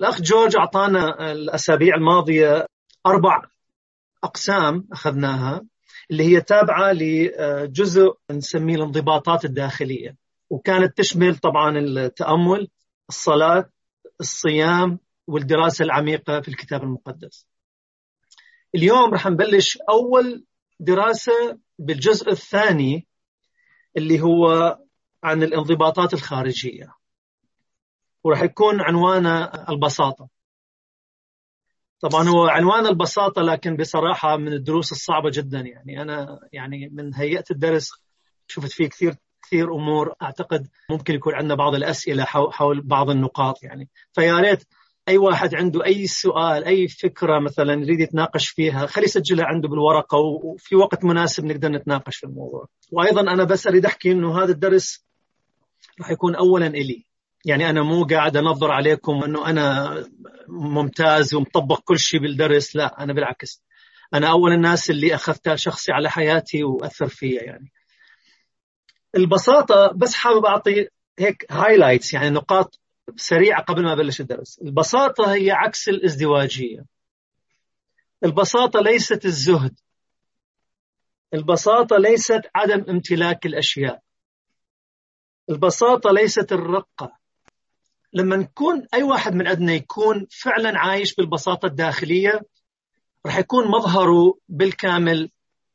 الأخ جورج أعطانا الأسابيع الماضية أربع أقسام أخذناها اللي هي تابعة لجزء نسميه الانضباطات الداخلية وكانت تشمل طبعا التأمل الصلاة الصيام والدراسة العميقة في الكتاب المقدس. اليوم رح نبلش أول دراسة بالجزء الثاني اللي هو عن الانضباطات الخارجية. ورح يكون عنوانه البساطة. طبعا هو عنوان البساطة لكن بصراحة من الدروس الصعبة جدا يعني. أنا يعني من هيئة الدرس شفت فيه كثير كثير أمور. أعتقد ممكن يكون عندنا بعض الأسئلة حول بعض النقاط يعني. فيا ريت أي واحد عنده أي سؤال أي فكرة مثلا يريد يتناقش فيها خلي يسجلها عنده بالورقة وفي وقت مناسب نقدر نتناقش في الموضوع. وأيضا أنا بس أريد أحكي إنه هذا الدرس راح يكون اولا إلي. يعني أنا مو قاعد أنظر عليكم إنه أنا ممتاز ومطبق كل شيء بالدرس لا أنا بالعكس. أنا أول الناس اللي أخذتها شخصي على حياتي وأثر فيها يعني. البساطة بس حابب أعطي هيك هايلايتس يعني نقاط سريعة قبل ما أبلش الدرس. البساطة هي عكس الازدواجية. البساطة ليست الزهد. البساطة ليست عدم امتلاك الأشياء. البساطة ليست الرقة. لما نكون أي واحد من عندنا يكون فعلا عايش بالبساطة الداخلية راح يكون مظهره بالكامل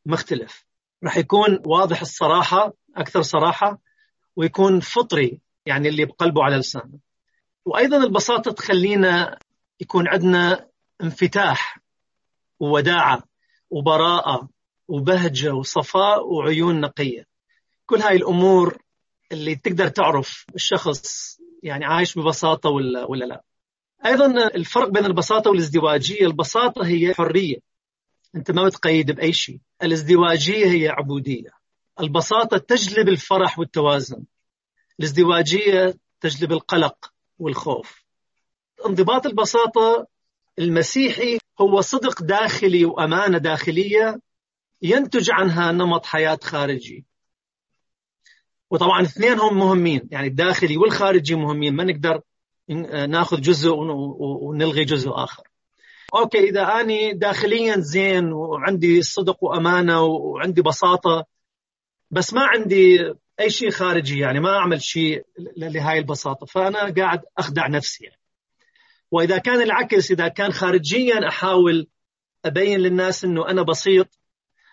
مختلف. راح يكون واضح الصراحة أكثر صراحة ويكون فطري يعني اللي بقلبه على لسانه. وأيضا البساطة تخلينا يكون عندنا انفتاح ووداعة وبراءة وبهجة وصفاء وعيون نقية. كل هاي الأمور اللي تقدر تعرف الشخص يعني عايش ببساطة ولا ولا لا. أيضا الفرق بين البساطة والازدواجية البساطة هي حرية. أنت ما بتقيد بأي شيء. الازدواجية هي عبودية. البساطة تجلب الفرح والتوازن. الازدواجية تجلب القلق والخوف. انضباط البساطة المسيحي هو صدق داخلي وأمانة داخلية ينتج عنها نمط حياة خارجي. وطبعا الاثنين هم مهمين يعني الداخلي والخارجي مهمين. ما نقدر ناخذ جزء ونلغي جزء آخر. أوكي إذا أني داخليا زين وعندي صدق وأمانة وعندي بساطة بس ما عندي أي شيء خارجي يعني ما أعمل شيء لهاي البساطة فأنا قاعد أخدع نفسي. يعني. وإذا كان العكس إذا كان خارجيا أحاول أبين للناس إنه أنا بسيط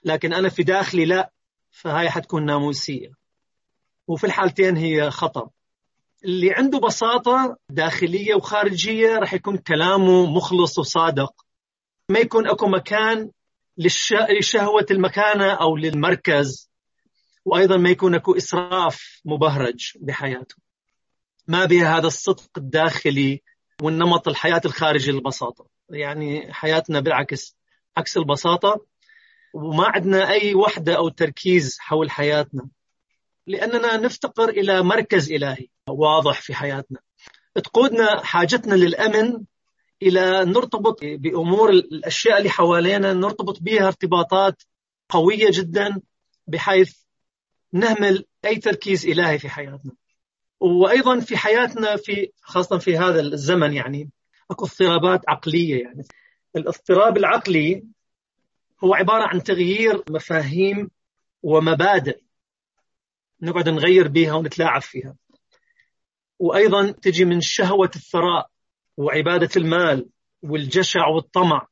لكن أنا في داخلي لا فهاي حتكون ناموسية. وفي الحالتين هي خطر اللي عنده بساطة داخلية وخارجية راح يكون كلامه مخلص وصادق. ما يكون أكو مكان لشهوة المكانة أو للمركز. وأيضا ما يكون أكو إسراف مبهرج بحياته. ما بها هذا الصدق الداخلي والنمط الحياة الخارجي للبساطة. يعني حياتنا بالعكس عكس البساطة. وما عندنا أي وحدة أو تركيز حول حياتنا. لأننا نفتقر إلى مركز إلهي واضح في حياتنا. تقودنا حاجتنا للأمن إلى نرتبط بأمور الأشياء اللي حوالينا نرتبط بها ارتباطات قوية جدا بحيث نهمل أي تركيز إلهي في حياتنا. وأيضا في حياتنا في خاصة في هذا الزمن يعني أكو اضطرابات عقلية يعني. الاضطراب العقلي هو عبارة عن تغيير مفاهيم ومبادئ. نقعد نغير بها ونتلاعب فيها. وأيضا تجي من شهوة الثراء وعبادة المال والجشع والطمع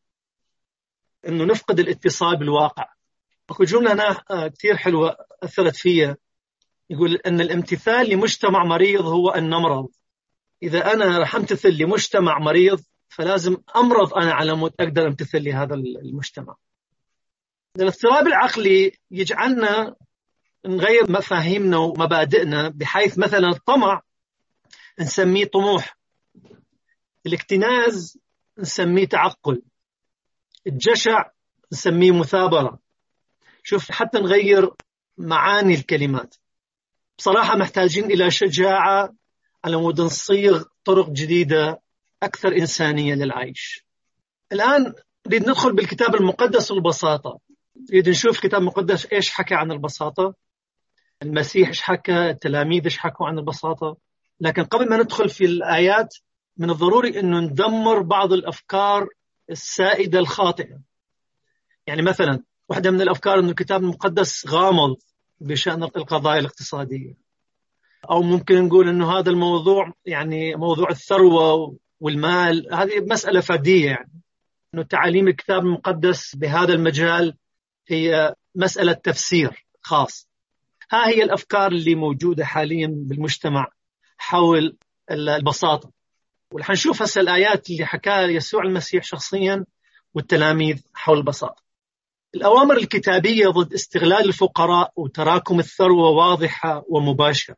إنه نفقد الاتصال بالواقع. أكو جملة هنا آه، كثير حلوة أثرت فيا. يقول إن الامتثال لمجتمع مريض هو أن نمرض. إذا أنا رح أمتثل لمجتمع مريض فلازم أمرض أنا على مود أقدر أمتثل لهذا المجتمع. الاضطراب العقلي يجعلنا نغير مفاهيمنا ومبادئنا بحيث مثلا الطمع نسميه طموح. الاكتناز نسميه تعقل. الجشع نسميه مثابرة. شوف حتى نغير معاني الكلمات. بصراحة محتاجين إلى شجاعة على مود نصيغ طرق جديدة أكثر إنسانية للعيش. الآن نريد ندخل بالكتاب المقدس والبساطة. نريد نشوف الكتاب المقدس إيش حكى عن البساطة. المسيح إيش حكى التلاميذ إيش حكوا عن البساطة. لكن قبل ما ندخل في الآيات من الضروري أنه ندمر بعض الأفكار السائدة الخاطئة. يعني مثلا واحدة من الأفكار أن الكتاب المقدس غامض بشأن القضايا الاقتصادية. أو ممكن نقول أنه هذا الموضوع يعني موضوع الثروة والمال هذه مسألة فردية يعني. أنه تعاليم الكتاب المقدس بهذا المجال هي مسألة تفسير خاص. ها هي الأفكار اللي موجودة حاليا بالمجتمع حول البساطة. وحنشوف هسه الآيات اللي حكاها يسوع المسيح شخصيا والتلاميذ حول البساطة. الأوامر الكتابية ضد استغلال الفقراء وتراكم الثروة واضحة ومباشرة.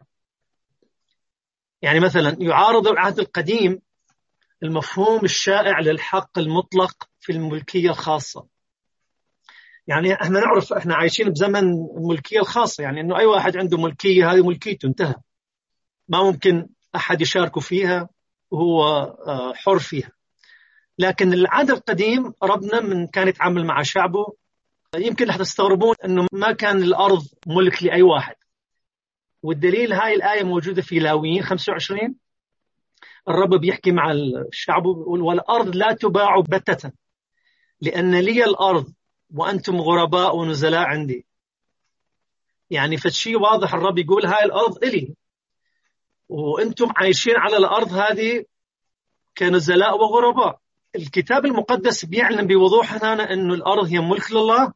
يعني مثلا يعارض العهد القديم المفهوم الشائع للحق المطلق في الملكية الخاصة. يعني إحنا نعرف إحنا عايشين بزمن الملكية الخاصة يعني إنه أي واحد عنده ملكية هذه ملكيته انتهى. ما ممكن أحد يشاركه فيها وهو آه، حر فيها. لكن العهد القديم ربنا من كان يتعامل مع شعبه يمكن رح تستغربون إنه ما كان الأرض ملك لأي واحد. والدليل هاي الآية موجودة في لاويين 25 الرب بيحكي مع الشعب بيقول والأرض لا تباع بتة لأن لي الأرض وأنتم غرباء ونزلاء عندي. يعني فشي واضح الرب يقول هاي الأرض إلي. وأنتم عايشين على الأرض هذه كنزلاء وغرباء. الكتاب المقدس بيعلن بوضوح هنا إنه الأرض هي ملك لله.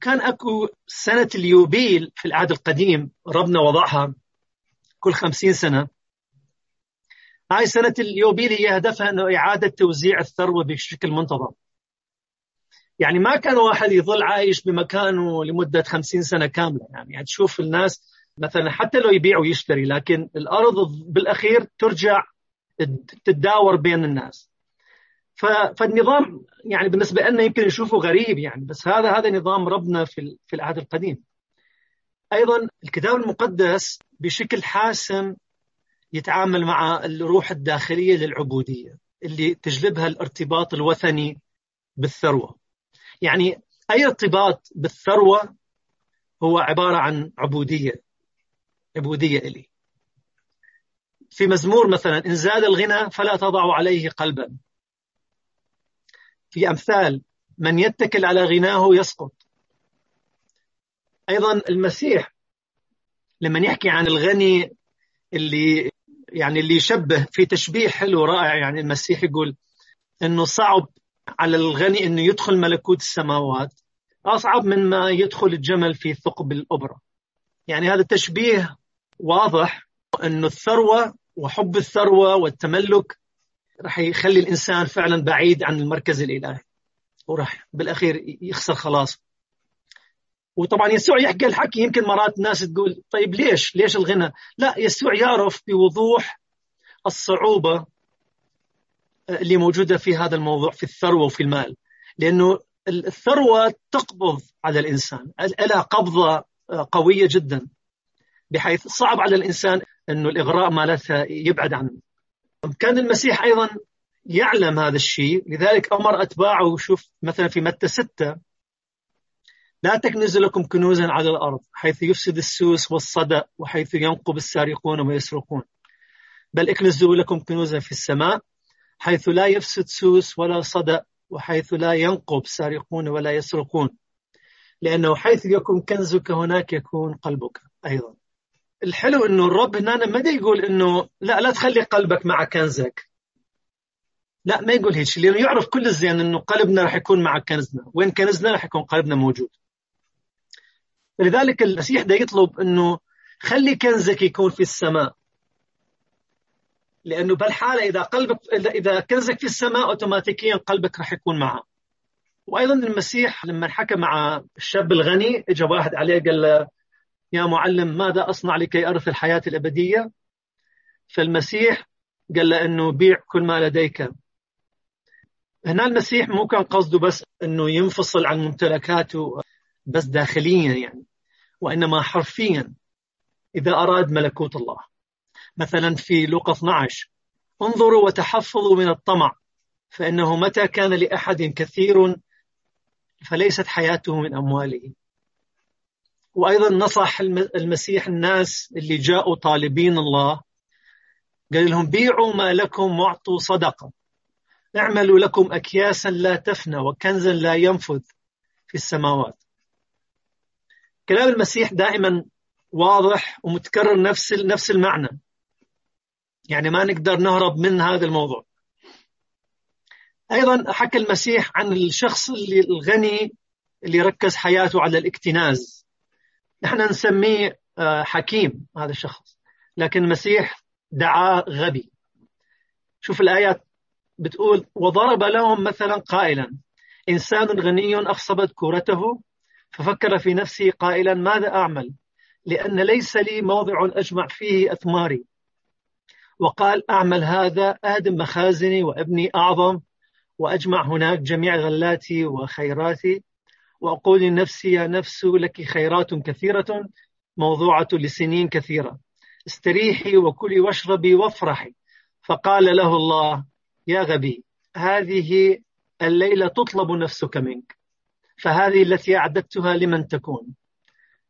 كان أكو سنة اليوبيل في العهد القديم ربنا وضعها كل خمسين سنة. هاي سنة اليوبيل هي هدفها إنه إعادة توزيع الثروة بشكل منتظم. يعني ما كان واحد يظل عايش بمكانه لمدة خمسين سنة كاملة يعني, يعني تشوف الناس مثلا حتى لو يبيع ويشتري لكن الأرض بالأخير ترجع تتداور بين الناس فالنظام يعني بالنسبة لنا يمكن نشوفه غريب يعني بس هذا هذا نظام ربنا في في العهد القديم. أيضا الكتاب المقدس بشكل حاسم يتعامل مع الروح الداخلية للعبودية اللي تجلبها الارتباط الوثني بالثروة. يعني أي ارتباط بالثروة هو عبارة عن عبودية عبودية إلي. في مزمور مثلا إن زاد الغنى فلا تضع عليه قلبا في أمثال من يتكل على غناه يسقط أيضا المسيح لما يحكي عن الغني اللي يعني اللي يشبه في تشبيه حلو رائع يعني المسيح يقول إنه صعب على الغني إنه يدخل ملكوت السماوات أصعب من ما يدخل الجمل في ثقب الأبرة. يعني هذا تشبيه واضح إنه الثروة وحب الثروة والتملك راح يخلي الإنسان فعلا بعيد عن المركز الإلهي وراح بالأخير يخسر خلاص. وطبعا يسوع يحكي الحكي يمكن مرات الناس تقول طيب ليش؟ ليش الغنى؟ لا يسوع يعرف بوضوح الصعوبة اللي موجودة في هذا الموضوع في الثروة وفي المال. لأنه الثروة تقبض على الإنسان. لها قبضة قوية جدا. بحيث صعب على الإنسان أنه الإغراء مالتها يبعد عنه. كان المسيح أيضا يعلم هذا الشيء. لذلك أمر أتباعه وشوف مثلا في متى ستة لا تكنزوا لكم كنوزا على الأرض حيث يفسد السوس والصدأ وحيث ينقب السارقون ويسرقون. بل اكنزوا لكم كنوزا في السماء حيث لا يفسد سوس ولا صدأ وحيث لا ينقب سارقون ولا يسرقون. لأنه حيث يكون كنزك هناك يكون قلبك أيضا. الحلو إنه الرب هنا ما يقول إنه لا لا تخلي قلبك مع كنزك. لا ما يقول هيك لأنه يعرف كل الزين إنه قلبنا راح يكون مع كنزنا. وين كنزنا راح يكون قلبنا موجود. لذلك المسيح ده يطلب إنه خلي كنزك يكون في السماء. لأنه بالحاله إذا قلبك إذا كنزك في السماء اوتوماتيكيا قلبك راح يكون معه. وأيضا المسيح لما حكى مع الشاب الغني اجى واحد عليه قال له يا معلم ماذا أصنع لكي أرث الحياة الأبدية؟ فالمسيح قال له أنه بيع كل ما لديك. هنا المسيح مو كان قصده بس أنه ينفصل عن ممتلكاته بس داخليا يعني وإنما حرفيا إذا أراد ملكوت الله. مثلا في لوقا 12 انظروا وتحفظوا من الطمع فإنه متى كان لأحد كثير فليست حياته من أمواله. وأيضا نصح المسيح الناس اللي جاءوا طالبين الله قال لهم بيعوا ما لكم واعطوا صدقة. اعملوا لكم أكياسا لا تفنى وكنزا لا ينفذ في السماوات. كلام المسيح دائما واضح ومتكرر نفس نفس المعنى. يعني ما نقدر نهرب من هذا الموضوع. أيضا حكى المسيح عن الشخص اللي الغني اللي ركز حياته على الاكتناز. نحن نسميه آه، حكيم هذا الشخص. لكن المسيح دعاه غبي. شوف الآيات بتقول وضرب لهم مثلا قائلا إنسان غني أخصبت كورته ففكر في نفسه قائلا ماذا أعمل؟ لأن ليس لي موضع أجمع فيه أثماري. وقال أعمل هذا أهدم مخازني وأبني أعظم وأجمع هناك جميع غلاتي وخيراتي وأقول لنفسي يا نفس لك خيرات كثيرة موضوعة لسنين كثيرة. استريحي وكلي واشربي وافرحي. فقال له الله يا غبي هذه الليلة تطلب نفسك منك فهذه التي أعددتها لمن تكون.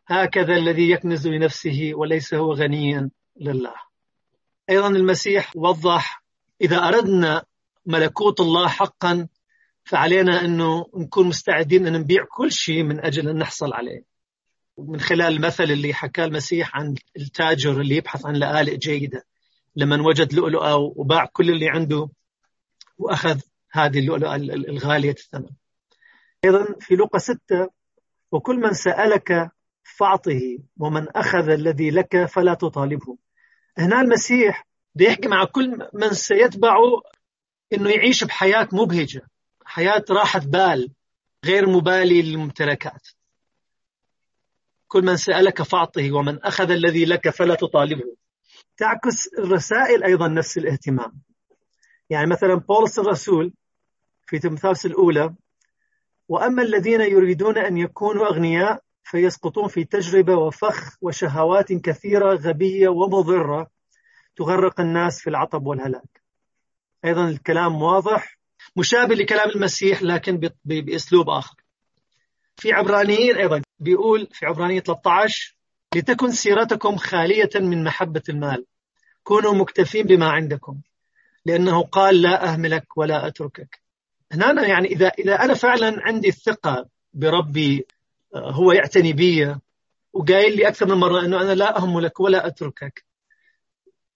هكذا الذي يكنز لنفسه وليس هو غنيا لله. أيضا المسيح وضح إذا أردنا ملكوت الله حقا فعلينا أنه نكون مستعدين أن نبيع كل شيء من أجل أن نحصل عليه. من خلال المثل اللي حكاه المسيح عن التاجر اللي يبحث عن لآلئ جيدة. لمن وجد لؤلؤة وباع كل اللي عنده وأخذ هذه اللؤلؤة الغالية الثمن. أيضا في لوقا ستة وكل من سألك فأعطه ومن أخذ الذي لك فلا تطالبه. هنا المسيح بده يحكي مع كل من سيتبعه إنه يعيش بحياة مبهجة حياة راحة بال غير مبالي للممتلكات. كل من سألك فأعطه ومن أخذ الذي لك فلا تطالبه. تعكس الرسائل أيضا نفس الاهتمام. يعني مثلا بولس الرسول في تمثالس الأولى وأما الذين يريدون أن يكونوا أغنياء فيسقطون في تجربة وفخ وشهوات كثيرة غبية ومضرة تغرق الناس في العطب والهلاك. أيضا الكلام واضح مشابه لكلام المسيح لكن بأسلوب آخر. في عبرانيين أيضا بيقول في عبرانية 13 لتكن سيرتكم خالية من محبة المال كونوا مكتفين بما عندكم لأنه قال لا أهملك ولا أتركك هنا يعني إذا إذا أنا فعلا عندي الثقة بربي هو يعتني بي. وقايل لي أكثر من مرة أنه أنا لا أهملك ولا أتركك.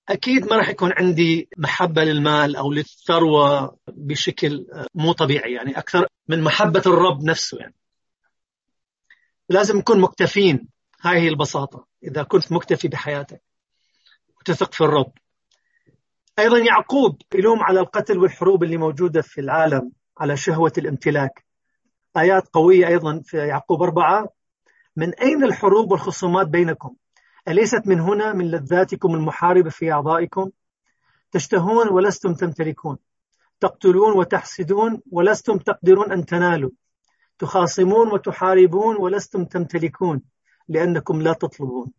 أكيد ما راح يكون عندي محبة للمال أو للثروة بشكل مو طبيعي يعني أكثر من محبة الرب نفسه يعني. لازم نكون مكتفين هاي هي البساطة إذا كنت مكتفي بحياتك وتثق في الرب. أيضا يعقوب يلوم على القتل والحروب اللي موجودة في العالم على شهوة الامتلاك. آيات قوية أيضا في يعقوب أربعة. من أين الحروب والخصومات بينكم؟ أليست من هنا من لذاتكم المحاربة في أعضائكم؟ تشتهون ولستم تمتلكون. تقتلون وتحسدون ولستم تقدرون أن تنالوا. تخاصمون وتحاربون ولستم تمتلكون لأنكم لا تطلبون.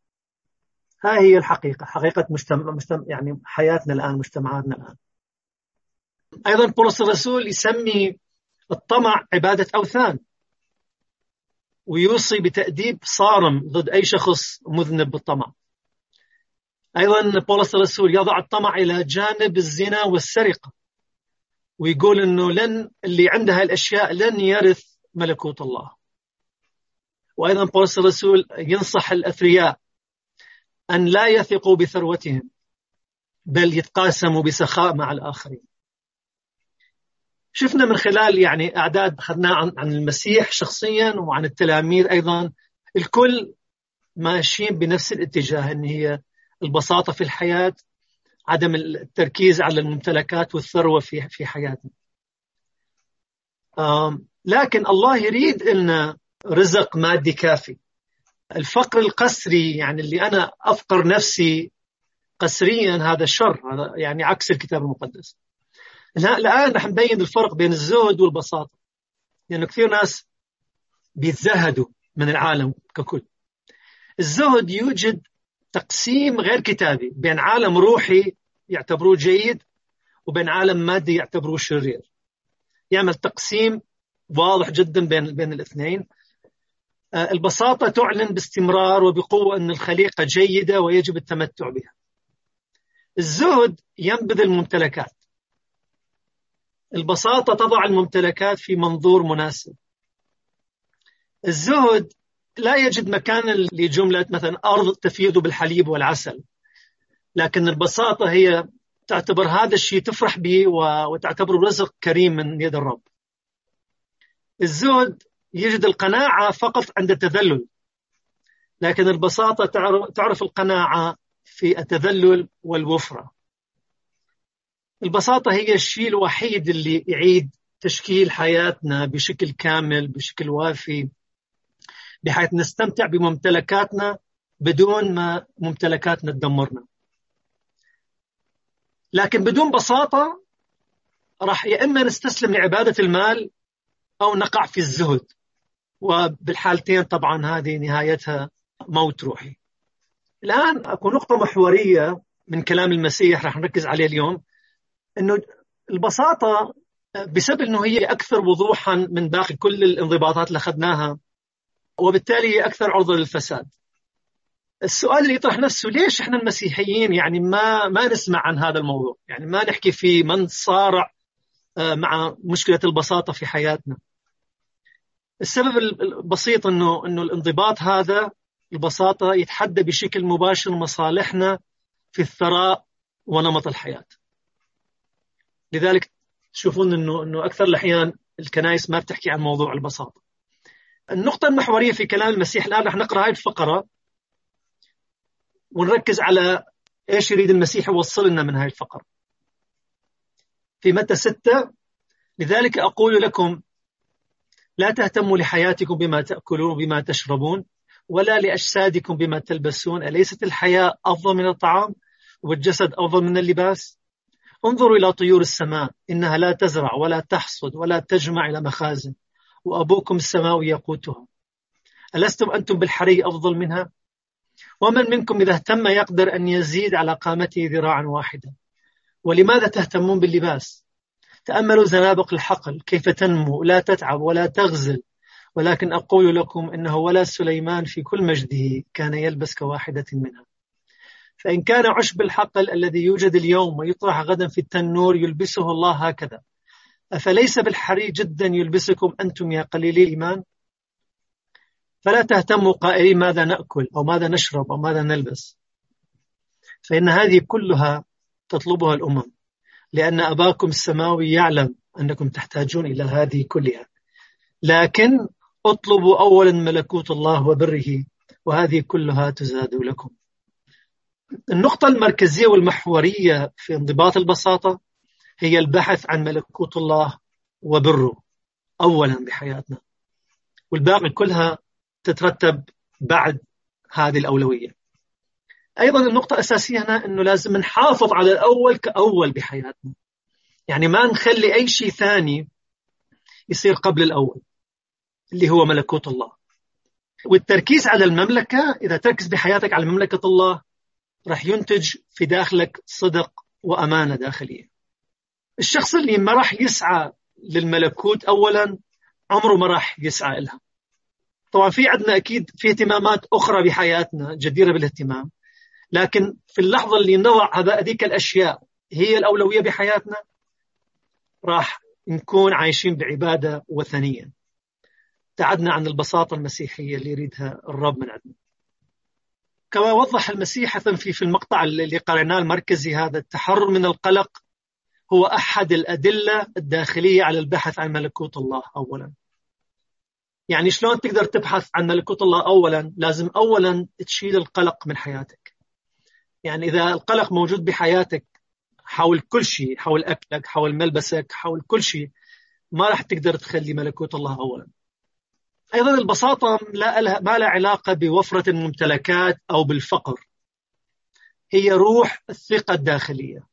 هاي هي الحقيقة حقيقة مجتمع, مجتمع يعني حياتنا الآن مجتمعاتنا الآن. أيضا بولس الرسول يسمي الطمع عبادة أوثان. ويوصي بتأديب صارم ضد أي شخص مذنب بالطمع. أيضا بولس الرسول يضع الطمع إلى جانب الزنا والسرقة. ويقول أنه لن اللي عنده هالأشياء لن يرث ملكوت الله. وأيضا بولس الرسول ينصح الأثرياء أن لا يثقوا بثروتهم بل يتقاسموا بسخاء مع الآخرين. شفنا من خلال يعني أعداد اخذناها عن, عن المسيح شخصيا وعن التلاميذ أيضا الكل ماشيين بنفس الاتجاه إن هي البساطة في الحياة عدم التركيز على الممتلكات والثروة في في حياتنا. لكن الله يريد لنا رزق مادي كافي. الفقر القسري يعني اللي أنا أفقر نفسي قسريا هذا شر هذا يعني عكس الكتاب المقدس. الآن رح نبين الفرق بين الزهد والبساطة. لأنه يعني كثير ناس بيتزهدوا من العالم ككل. الزهد يوجد تقسيم غير كتابي بين عالم روحي يعتبروه جيد وبين عالم مادي يعتبروه شرير. يعمل تقسيم واضح جدا بين بين الاثنين. آه، البساطة تعلن باستمرار وبقوة أن الخليقة جيدة ويجب التمتع بها. الزهد ينبذ الممتلكات. البساطة تضع الممتلكات في منظور مناسب. الزهد لا يجد مكان لجملة مثلا أرض تفيض بالحليب والعسل لكن البساطة هي تعتبر هذا الشيء تفرح به وتعتبره رزق كريم من يد الرب. الزهد يجد القناعة فقط عند التذلل لكن البساطة تعرف القناعة في التذلل والوفرة. البساطة هي الشيء الوحيد اللي يعيد تشكيل حياتنا بشكل كامل بشكل وافي بحيث نستمتع بممتلكاتنا بدون ما ممتلكاتنا تدمرنا. لكن بدون بساطة راح يا إما نستسلم لعبادة المال أو نقع في الزهد. وبالحالتين طبعا هذه نهايتها موت روحي. الآن أكو نقطة محورية من كلام المسيح راح نركز عليه اليوم. أنه البساطة بسبب أنه هي أكثر وضوحا من باقي كل الانضباطات اللي أخذناها وبالتالي هي أكثر عرضة للفساد. السؤال اللي يطرح نفسه ليش إحنا المسيحيين يعني ما ما نسمع عن هذا الموضوع؟ يعني ما نحكي فيه ما نصارع آه، مع مشكلة البساطة في حياتنا. السبب البسيط إنه إنه الانضباط هذا البساطة يتحدى بشكل مباشر مصالحنا في الثراء ونمط الحياة. لذلك تشوفون إنه إنه أكثر الأحيان الكنائس ما بتحكي عن موضوع البساطة النقطة المحورية في كلام المسيح الآن رح نقرأ هاي الفقرة ونركز على إيش يريد المسيح يوصل لنا من هاي الفقرة. في متى ستة لذلك أقول لكم لا تهتموا لحياتكم بما تأكلون وبما تشربون ولا لأجسادكم بما تلبسون. أليست الحياة أفضل من الطعام والجسد أفضل من اللباس؟ انظروا إلى طيور السماء إنها لا تزرع ولا تحصد ولا تجمع إلى مخازن وأبوكم السماوي يقوتها ألستم أنتم بالحري أفضل منها؟ ومن منكم إذا اهتم يقدر أن يزيد على قامته ذراعا واحدا. ولماذا تهتمون باللباس؟ تأملوا زنابق الحقل كيف تنمو؟ لا تتعب ولا تغزل. ولكن أقول لكم إنه ولا سليمان في كل مجده كان يلبس كواحدة منها. فإن كان عشب الحقل الذي يوجد اليوم ويطرح غدا في التنور يلبسه الله هكذا. أفليس بالحري جدا يلبسكم أنتم يا قليلي الإيمان؟ فلا تهتموا قائلين ماذا نأكل أو ماذا نشرب أو ماذا نلبس. فإن هذه كلها تطلبها الأمم لأن أباكم السماوي يعلم أنكم تحتاجون إلى هذه كلها. لكن أطلبوا أولا ملكوت الله وبره وهذه كلها تزاد لكم. النقطة المركزية والمحورية في انضباط البساطة هي البحث عن ملكوت الله وبره أولا بحياتنا. والباقي كلها تترتب بعد هذه الأولوية. أيضا النقطة الأساسية هنا أنه لازم نحافظ على الأول كأول بحياتنا. يعني ما نخلي أي شيء ثاني يصير قبل الأول اللي هو ملكوت الله. والتركيز على المملكة إذا تركز بحياتك على مملكة الله راح ينتج في داخلك صدق وأمانة داخلية. الشخص اللي ما راح يسعى للملكوت أولا عمره ما راح يسعى لها طبعا في عندنا أكيد في اهتمامات أخرى بحياتنا جديرة بالاهتمام لكن في اللحظة اللي نضع هذيك الأشياء هي الأولوية بحياتنا راح نكون عايشين بعبادة وثنية. ابتعدنا عن البساطة المسيحية اللي يريدها الرب من عندنا. كما وضح المسيح في في المقطع اللي قرأناه المركزي هذا التحرر من القلق هو أحد الأدلة الداخلية على البحث عن ملكوت الله أولا. يعني شلون تقدر تبحث عن ملكوت الله أولا؟ لازم أولا تشيل القلق من حياتك. يعني إذا القلق موجود بحياتك حول كل شيء حول أكلك حول ملبسك حول كل شيء ما راح تقدر تخلي ملكوت الله أولا. أيضا البساطة لا ما لها علاقة بوفرة الممتلكات أو بالفقر. هي روح الثقة الداخلية.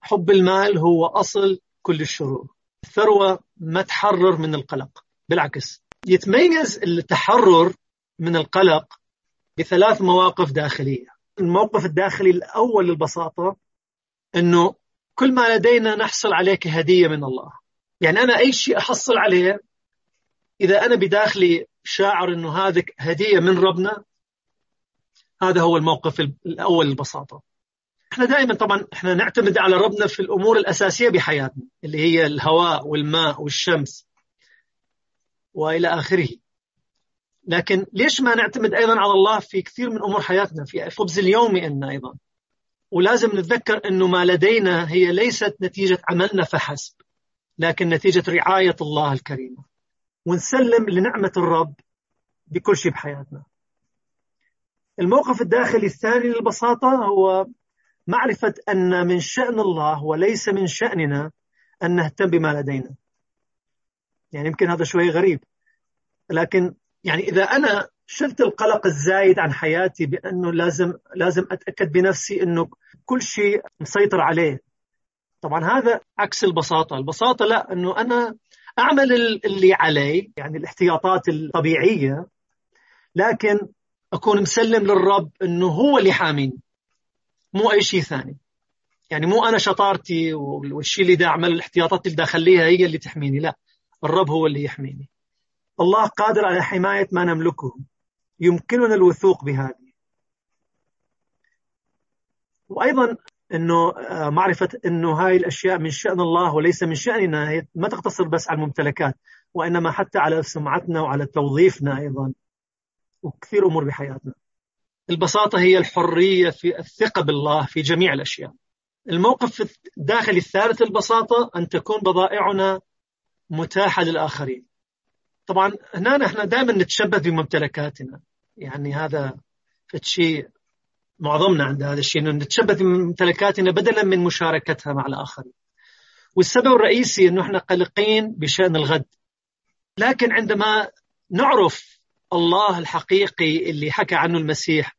حب المال هو أصل كل الشرور. الثروة ما تحرر من القلق. بالعكس يتميز التحرر من القلق بثلاث مواقف داخلية. الموقف الداخلي الأول للبساطة أنه كل ما لدينا نحصل عليه كهدية من الله. يعني أنا أي شيء أحصل عليه إذا أنا بداخلي شاعر أنه هذا هدية من ربنا هذا هو الموقف الأول للبساطة إحنا دائما طبعا إحنا نعتمد على ربنا في الأمور الأساسية بحياتنا اللي هي الهواء والماء والشمس وإلى آخره. لكن ليش ما نعتمد أيضا على الله في كثير من أمور حياتنا في الخبز اليومي عندنا أيضا؟ ولازم نتذكر إنه ما لدينا هي ليست نتيجة عملنا فحسب لكن نتيجة رعاية الله الكريمة. ونسلم لنعمة الرب بكل شيء بحياتنا. الموقف الداخلي الثاني للبساطة هو معرفة أن من شأن الله وليس من شأننا أن نهتم بما لدينا. يعني يمكن هذا شوي غريب لكن يعني إذا أنا شلت القلق الزايد عن حياتي بأنه لازم لازم أتأكد بنفسي أنه كل شيء مسيطر عليه. طبعا هذا عكس البساطة. البساطة لا أنه أنا أعمل اللي علي يعني الاحتياطات الطبيعية لكن أكون مسلم للرب إنه هو اللي حاميني مو أي شيء ثاني. يعني مو أنا شطارتي والشيء اللي دا أعمل الاحتياطات اللي دا أخليها هي اللي تحميني لا. الرب هو اللي يحميني. الله قادر على حماية ما نملكه. يمكننا الوثوق بهذه. وأيضا إنه آه، معرفة إنه هاي الأشياء من شأن الله وليس من شأننا هي ما تقتصر بس على الممتلكات وإنما حتى على سمعتنا وعلى توظيفنا أيضا وكثير أمور بحياتنا. البساطة هي الحرية في الثقة بالله في جميع الأشياء. الموقف الداخلي الثالث البساطة أن تكون بضائعنا متاحة للآخرين. طبعا هنا نحن دائما نتشبث بممتلكاتنا يعني هذا شيء معظمنا عند هذا الشيء إنه نتشبث بممتلكاتنا بدلا من مشاركتها مع الآخرين. والسبب الرئيسي إنه إحنا قلقين بشأن الغد. لكن عندما نعرف الله الحقيقي اللي حكى عنه المسيح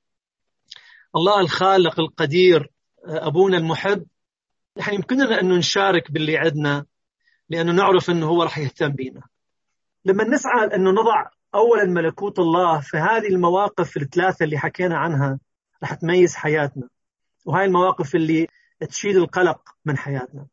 الله الخالق القدير أبونا المحب نحن يمكننا انه نشارك باللي عندنا لأنه نعرف إنه هو راح يهتم بينا. لما نسعى إنه نضع اولا ملكوت الله في هذه المواقف الثلاثة اللي حكينا عنها رح تميز حياتنا. وهاي المواقف اللي تشيل القلق من حياتنا.